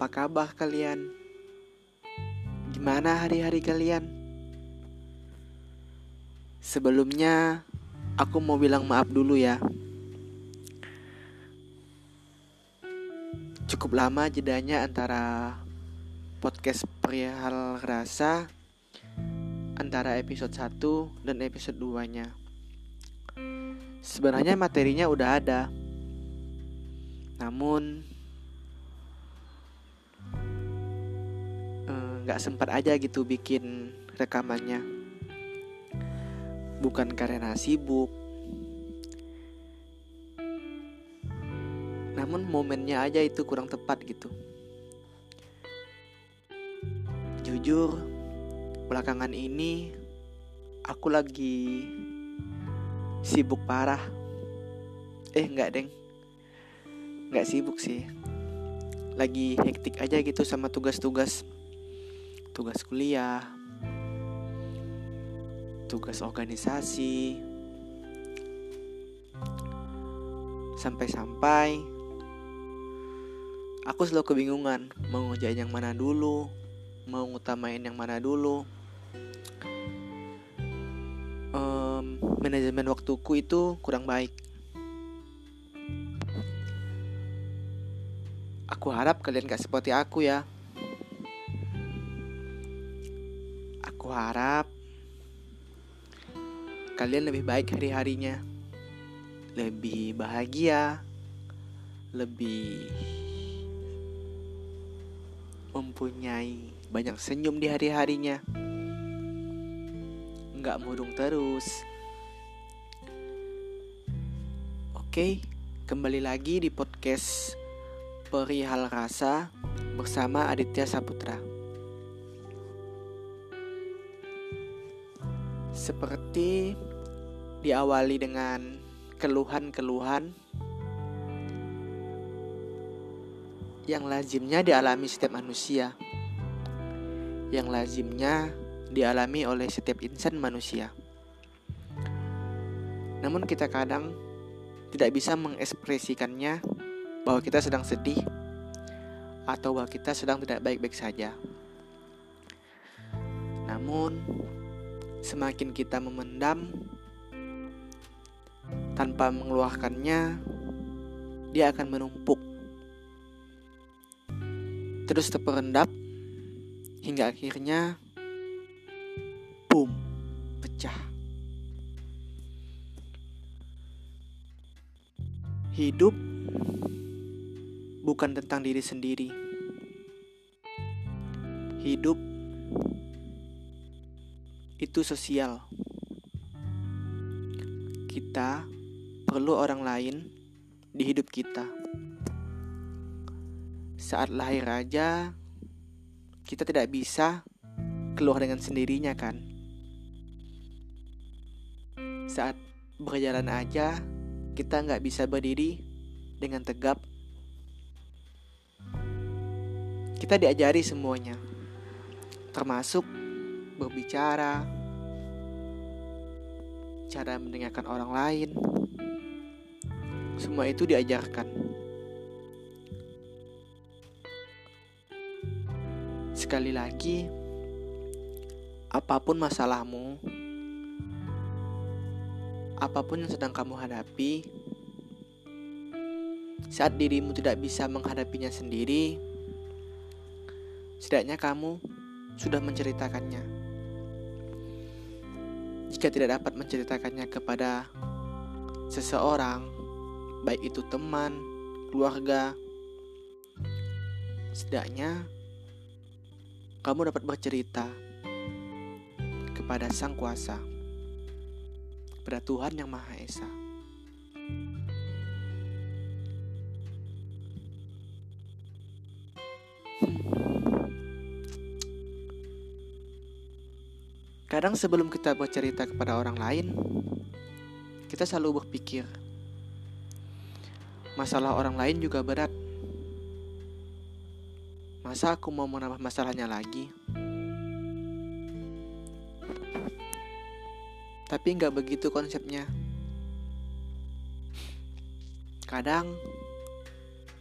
Apa kabar kalian? Gimana hari-hari kalian? Sebelumnya, aku mau bilang maaf dulu ya. Cukup lama jedanya antara podcast perihal rasa antara episode 1 dan episode 2-nya. Sebenarnya materinya udah ada. Namun nggak sempat aja gitu bikin rekamannya. Bukan karena sibuk. Namun momennya aja itu kurang tepat gitu. Jujur, belakangan ini aku lagi sibuk parah. Eh, enggak, Deng. Enggak sibuk sih. Lagi hektik aja gitu sama tugas-tugas. Tugas kuliah. Tugas organisasi. Sampai-sampai aku selalu kebingungan mau ngerjain yang mana dulu, mau ngutamain yang mana dulu. Um, manajemen waktuku itu kurang baik. Aku harap kalian gak seperti aku ya. Harap kalian lebih baik hari-harinya. Lebih bahagia, lebih mempunyai banyak senyum di hari-harinya. Nggak murung terus. Oke, kembali lagi di podcast Perihal Rasa bersama Aditya Saputra. Seperti diawali dengan keluhan-keluhan yang lazimnya dialami setiap manusia. Yang lazimnya dialami oleh setiap insan manusia. Namun kita kadang tidak bisa mengekspresikannya bahwa kita sedang sedih atau bahwa kita sedang tidak baik-baik saja. Namun semakin kita memendam tanpa mengeluarkannya, dia akan menumpuk. Terus terperendap hingga akhirnya boom pecah. Hidup bukan tentang diri sendiri. Hidup itu sosial. Kita perlu orang lain di hidup kita. Saat lahir aja kita tidak bisa keluar dengan sendirinya kan? Saat berjalan aja kita nggak bisa berdiri dengan tegap. Kita diajari semuanya termasuk berbicara cara mendengarkan orang lain semua itu diajarkan Sekali lagi, apa pun masalahmu, apa pun yang sedang kamu hadapi, saat dirimu tidak bisa menghadapinya sendiri, setidaknya kamu sudah menceritakannya. Jika tidak dapat menceritakannya kepada seseorang, baik itu teman, keluarga, setidaknya kamu dapat bercerita kepada Sang Kuasa, kepada Tuhan Yang Maha Esa. Kadang sebelum kita bercerita kepada orang lain, kita selalu berpikir, masalah orang lain juga berat. Masa aku mau menambah masalahnya lagi? Tapi nggak begitu konsepnya. Kadang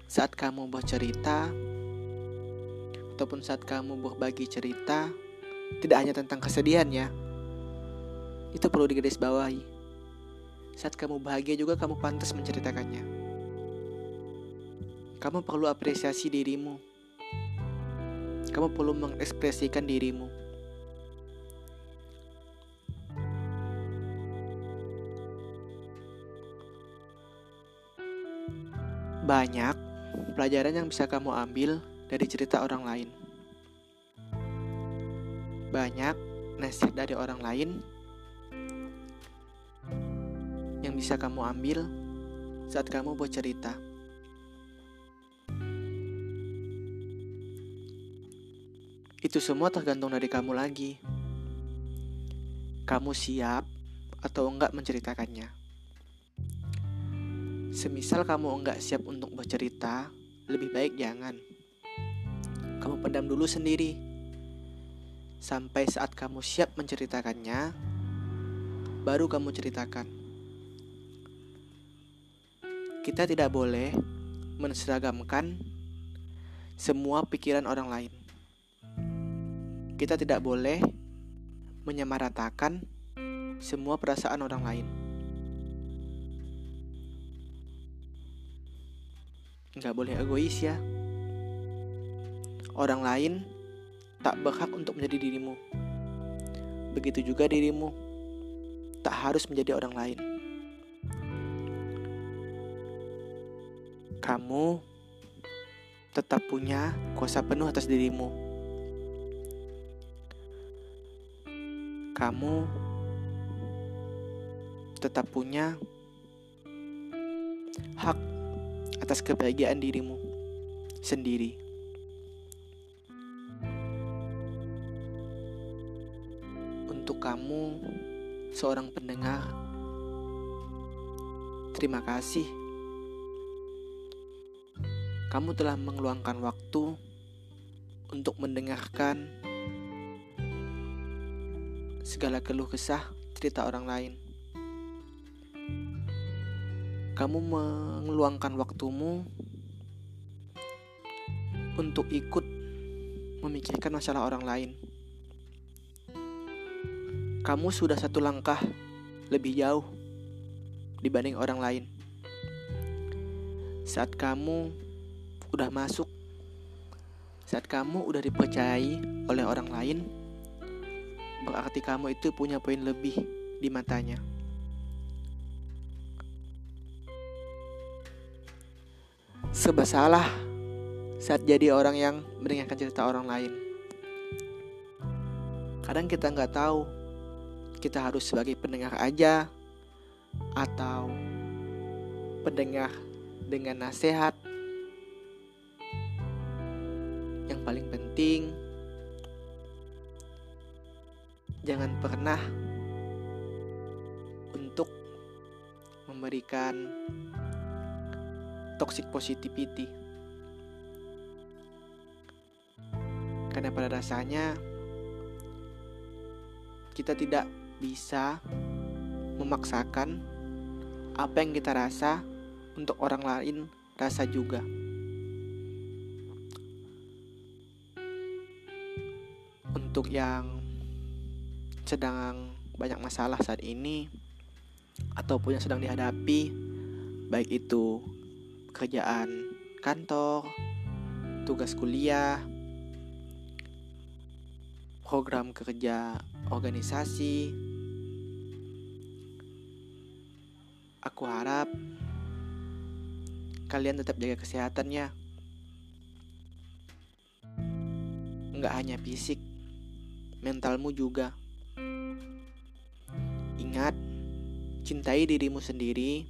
saat kamu bercerita, ataupun saat kamu berbagi cerita, tidak hanya tentang kesedihan ya. Itu perlu digarisbawahi. Saat kamu bahagia juga kamu pantas menceritakannya. Kamu perlu apresiasi dirimu. Kamu perlu mengekspresikan dirimu. Banyak pelajaran yang bisa kamu ambil dari cerita orang lain. Banyak nasihat dari orang lain yang bisa kamu ambil saat kamu bercerita. Itu semua tergantung dari kamu lagi. Kamu siap atau enggak menceritakannya. Semisal kamu enggak siap untuk bercerita, lebih baik jangan. Kamu pendam dulu sendiri. Sampai saat kamu siap menceritakannya, baru kamu ceritakan. Kita tidak boleh menseragamkan semua pikiran orang lain. Kita tidak boleh menyamaratakan semua perasaan orang lain. nggak boleh egois ya. Orang lain tak berhak untuk menjadi dirimu. Begitu juga dirimu tak harus menjadi orang lain. Kamu tetap punya kuasa penuh atas dirimu. Kamu tetap punya hak atas kebahagiaan dirimu sendiri. Kamu, seorang pendengar, terima kasih. Kamu telah mengeluangkan waktu untuk mendengarkan segala keluh kesah cerita orang lain kamu mengeluangkan waktumu untuk ikut memikirkan masalah orang lain. Kamu sudah satu langkah lebih jauh dibanding orang lain. Saat kamu udah masuk, saat kamu udah dipercayai oleh orang lain, berarti kamu itu punya poin lebih di matanya. serba salah saat jadi orang yang mendengarkan cerita orang lain. Kadang kita nggak tahu kita harus sebagai pendengar aja atau pendengar dengan nasihat. Yang paling penting jangan pernah untuk memberikan toxic positivity. Karena pada dasarnya kita tidak bisa memaksakan apa yang kita rasa untuk orang lain rasa juga. Untuk yang sedang banyak masalah saat ini ataupun yang sedang dihadapi, baik itu pekerjaan kantor, tugas kuliah, program kerja organisasi. Aku harap kalian tetap jaga kesehatannya. Nggak hanya fisik, mentalmu juga. Ingat, cintai dirimu sendiri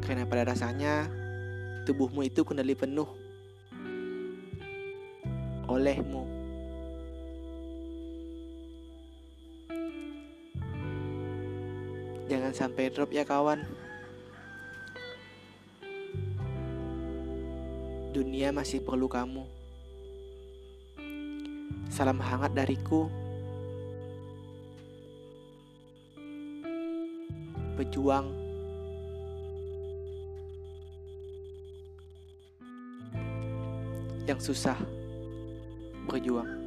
karena pada dasarnya tubuhmu itu kendali penuh olehmu. Jangan sampai drop ya kawan. Dunia masih perlu kamu. Salam hangat dariku. Pejuang yang susah berjuang.